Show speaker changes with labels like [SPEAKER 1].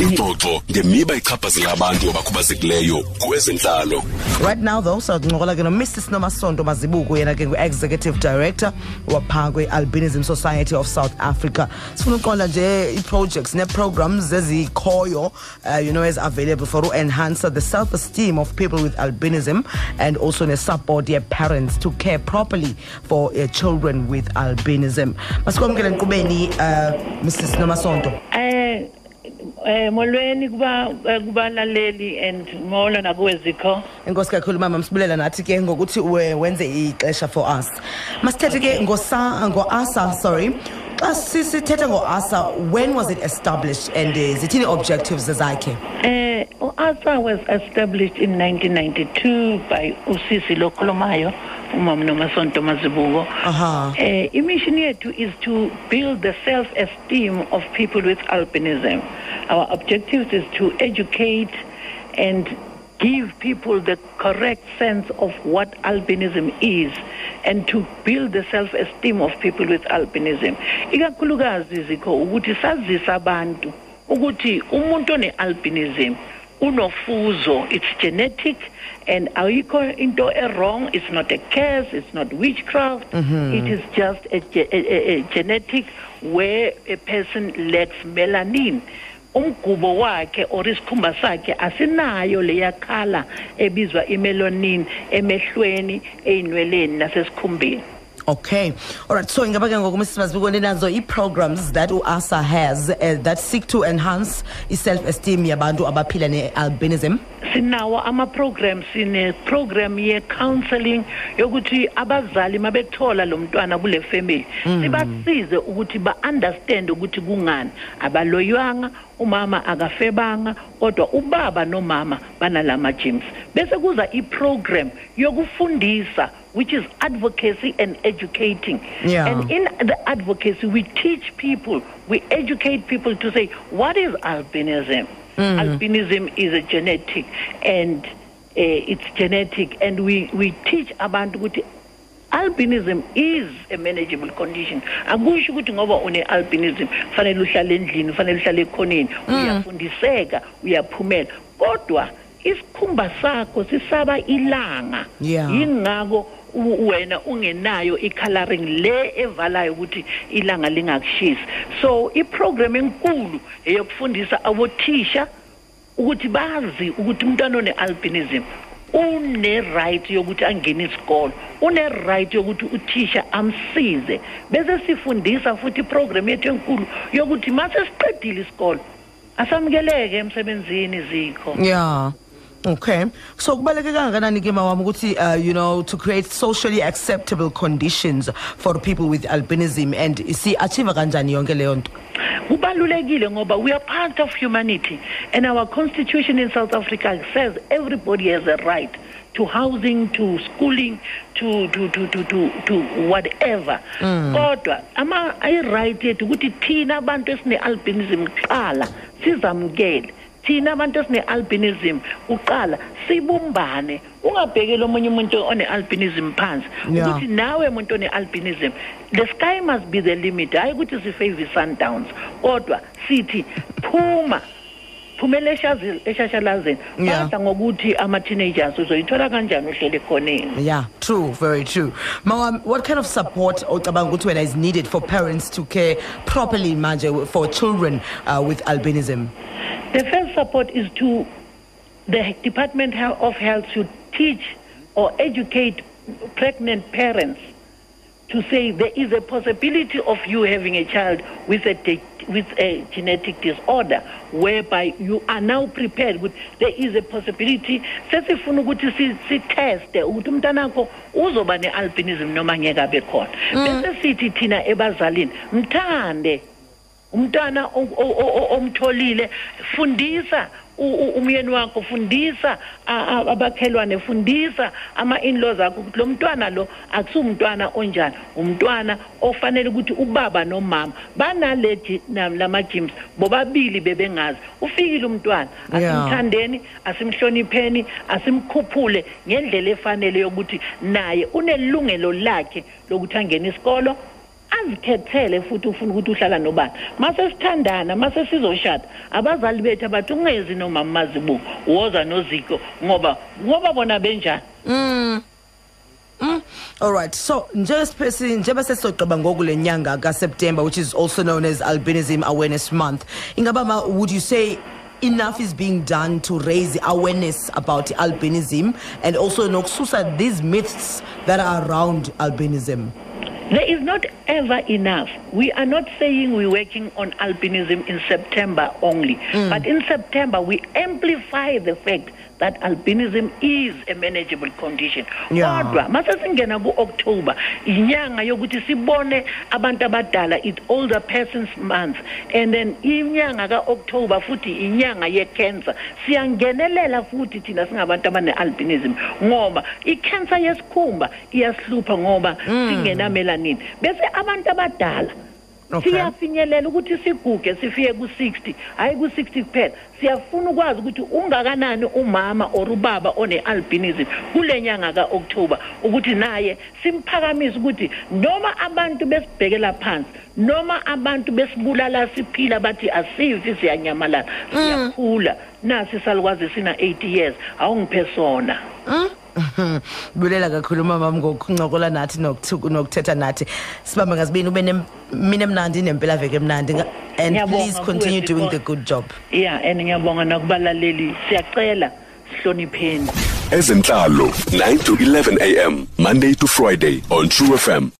[SPEAKER 1] ingxoxo ngemiba ichaphazela abantu abakhubazekileyo kwezentlalo
[SPEAKER 2] right now though sawuncokola ke nomrs nomasonto mazibuko yena ke ngu-executive director waphaa kwe-albinism society of south africa. Sifuna uqonda nje ii-projects nee-programs ezikhoyo uh, you know ezi-available for u-enhance the self-esteem of people with albinism and also ne-support ye-parents to care properly for uh, children with albinism. Masikwamkele nkqubeni uh, mrs nomasonto
[SPEAKER 3] eh eh molweni kuba eh, kubalaleli and molo nakuwezikho
[SPEAKER 2] Inkosi kakhulu mama msibulela nathi ke ngokuthi we- wenze ixesha for us. Masithethe ke ngosa ngo-asa sorry xa sisithetha ngo-asa when was it established and uh, zithini objectives zakhe
[SPEAKER 3] eh uASA was established in 1992 by usisi lokhulumayo umama nomasonto mazibuko.
[SPEAKER 2] Aha.
[SPEAKER 3] eh imission yethu is to build the self esteem of people with albinism. Our objective is to educate and give people the correct sense of what albinism is and to build the self-esteem of people with albinism. Ikakhulukazi zikho ukuthi sazise abantu ukuthi umuntu one-albinism unofuzo it's genetic and ayikho into e-wrong it's not a curse it's not witchcraft. Mm-hmm. It is just a, a, a, a genetic where a person lacks melanin umgubo wakhe or isikhumba sakhe asinayo leya khala ebizwa imelanin emehlweni eyinweleni nasesikhumbeni.
[SPEAKER 2] Okay. All right so ingaba ke ngoku mrs mazibuko ninazo ii-programs that uasa has uh, that seek to enhance i-self-esteem yabantu abaphila ne-albinism.
[SPEAKER 3] Sinawo ama-programs sine-program ye-counseling yokuthi abazali mabethola lo mntwana kule family. Sibasize ukuthi ba-understand ukuthi kungani. Abaloywanga umama akafebanga kodwa ubaba nomama banala ma-gyms bese kuza i-program yokufundisa which is advocacy and educating.
[SPEAKER 2] Yeah.
[SPEAKER 3] and in the advocacy we teach people we educate people to say what is albinism? Albinism is a genetic and uh, it's genetic. And we, we teach about ukuthi albinism is a manageable condition. Akusho ukuthi ngoba une-albinism fanele uhlale endlini fanele uhlale ekhoneni uyafundiseka uyaphumela. Kodwa isikhumba sakho sisaba ilanga.
[SPEAKER 2] Yeah.
[SPEAKER 3] yingako u- wena ungenayo i-coloring le evalayo ukuthi ilanga lingakushisi. So iprogram enkulu eyokufundisa abothisha ukuthi bazi ukuthi umntwana one-albinism une-right yokuthi angene isikolo une-right yokuthi uthisha amsize. Bese sifundisa futhi iprogram yethu enkulu yokuthi ma sesiqedile isikolo asamukeleke emsebenzini zikho.
[SPEAKER 2] Yeah okay. So kubaluleke kangakanani ke mawami ukuthi uh, you know to create socially acceptable conditions for people with albinism? And si-achieve kanjani yonke leyo nto?
[SPEAKER 3] Kubalulekile ngoba we are part of humanity. And our constitution in south africa says everybody has a right to housing to schooling to to to to to, to whatever. Kodwa ama i-right yethu ukuthi thina abantu esine-albinism kuqala sizamukele thina abantu esine-albinism uqala sibumbane. Ungabhekeli omunye umuntu one-albinism phansi ukuthi nawe muntu one-albinism the sky must be the limit. Hayi ukuthi sifave sundowns kodwa sithi phuma. Phumela eshazi- eshashalazeni
[SPEAKER 2] Yeah.
[SPEAKER 3] badla ngokuthi ama-teenagers uzoyithola kanjani uhlele khoneni
[SPEAKER 2] yeah. True very true. Mawami what kind of support ocabanga ukuthi wena is needed for parents to care properly manje for children uh, with albinism?
[SPEAKER 3] The first support is to the Department of Health should teach or educate pregnant parents to say there is a possibility of you having a child with a de- with a genetic disorder whereby you are now prepared with there is a possibility sesifuna ukuthi si, si test ukuthi umntanakho uzoba ne-albinism noma ngeke abe khona. Mm. Bese sithi thina ebazalini mthande o- omtholile fundisa umyeni wakho fundisa abakhelwane fundisa ama-in-laws akho ukuthi lo mntwana lo akusumntwana onjani. Umntwana ofanele ukuthi ubaba nomama. Banale ji- na- lama-gyms bobabili bebengazi. Ufikile umntwana asimthandeni asimhlonipheni asimkhuphule ngendlela efanele yokuthi naye unelungelo lakhe lokuthi angene isikolo azikhethele futhi ufuna ukuthi uhlala nobani mase sithandana mase sizoshada abazali bethu abathi ungezi nomama mazibuko woza noziko ngoba ngoba bona benjani mm. Mm.
[SPEAKER 2] All right. So, njengoba sesizogqiba ngoku le nyanga kaSeptember which is also known as Albinism Awareness Month. Ingaba would you say enough is being done to raise awareness about albinism and also nokususa these myths that are around albinism?
[SPEAKER 3] There is not ever enough. We are not saying we're working on albinism in September only, mm. but in September we amplify the fact that albinism is a manageable condition.
[SPEAKER 2] Yeah.
[SPEAKER 3] Kodwa mase singena ku-October inyanga yokuthi sibone abantu abadala it older persons month and then inyanga ka-October futhi inyanga ye-cancer siyangenelela futhi thina singabantu abane-albinism ngoba i-cancer yesikhumba iyasihlupha ngoba singenamelanin bese abantu abadala
[SPEAKER 2] Okay.
[SPEAKER 3] Siyafinyelela ukuthi siguge sifike ku-60 hayi ku-60 kuphela. Siyafuna ukwazi ukuthi ungakanani umama or ubaba one-albinism kule nyanga ka-oktoba ukuthi naye simphakamise ukuthi noma abantu besibhekela phansi noma abantu besibulala siphila bathi asifi siyanyamalala. Siyakhula. Nasi salukwazi sina-80 years. Awungiphe sona
[SPEAKER 2] bulela kakhulu mama ngokuncokola nathi nokuthu- nokuthetha nathi. Sibambe ngazibini ube nemini emnandi nempelaveki emnandi. Nga- and
[SPEAKER 3] Ngiyabonga
[SPEAKER 2] please continue
[SPEAKER 3] mfowethu,
[SPEAKER 2] doing the
[SPEAKER 3] Nkosi.
[SPEAKER 2] good job.
[SPEAKER 3] Yeah and ngiyabonga nakubalaleli. Siyacela sihlonipheni.
[SPEAKER 1] Ezenhlalo 9 to 11 am monday to friday on true fm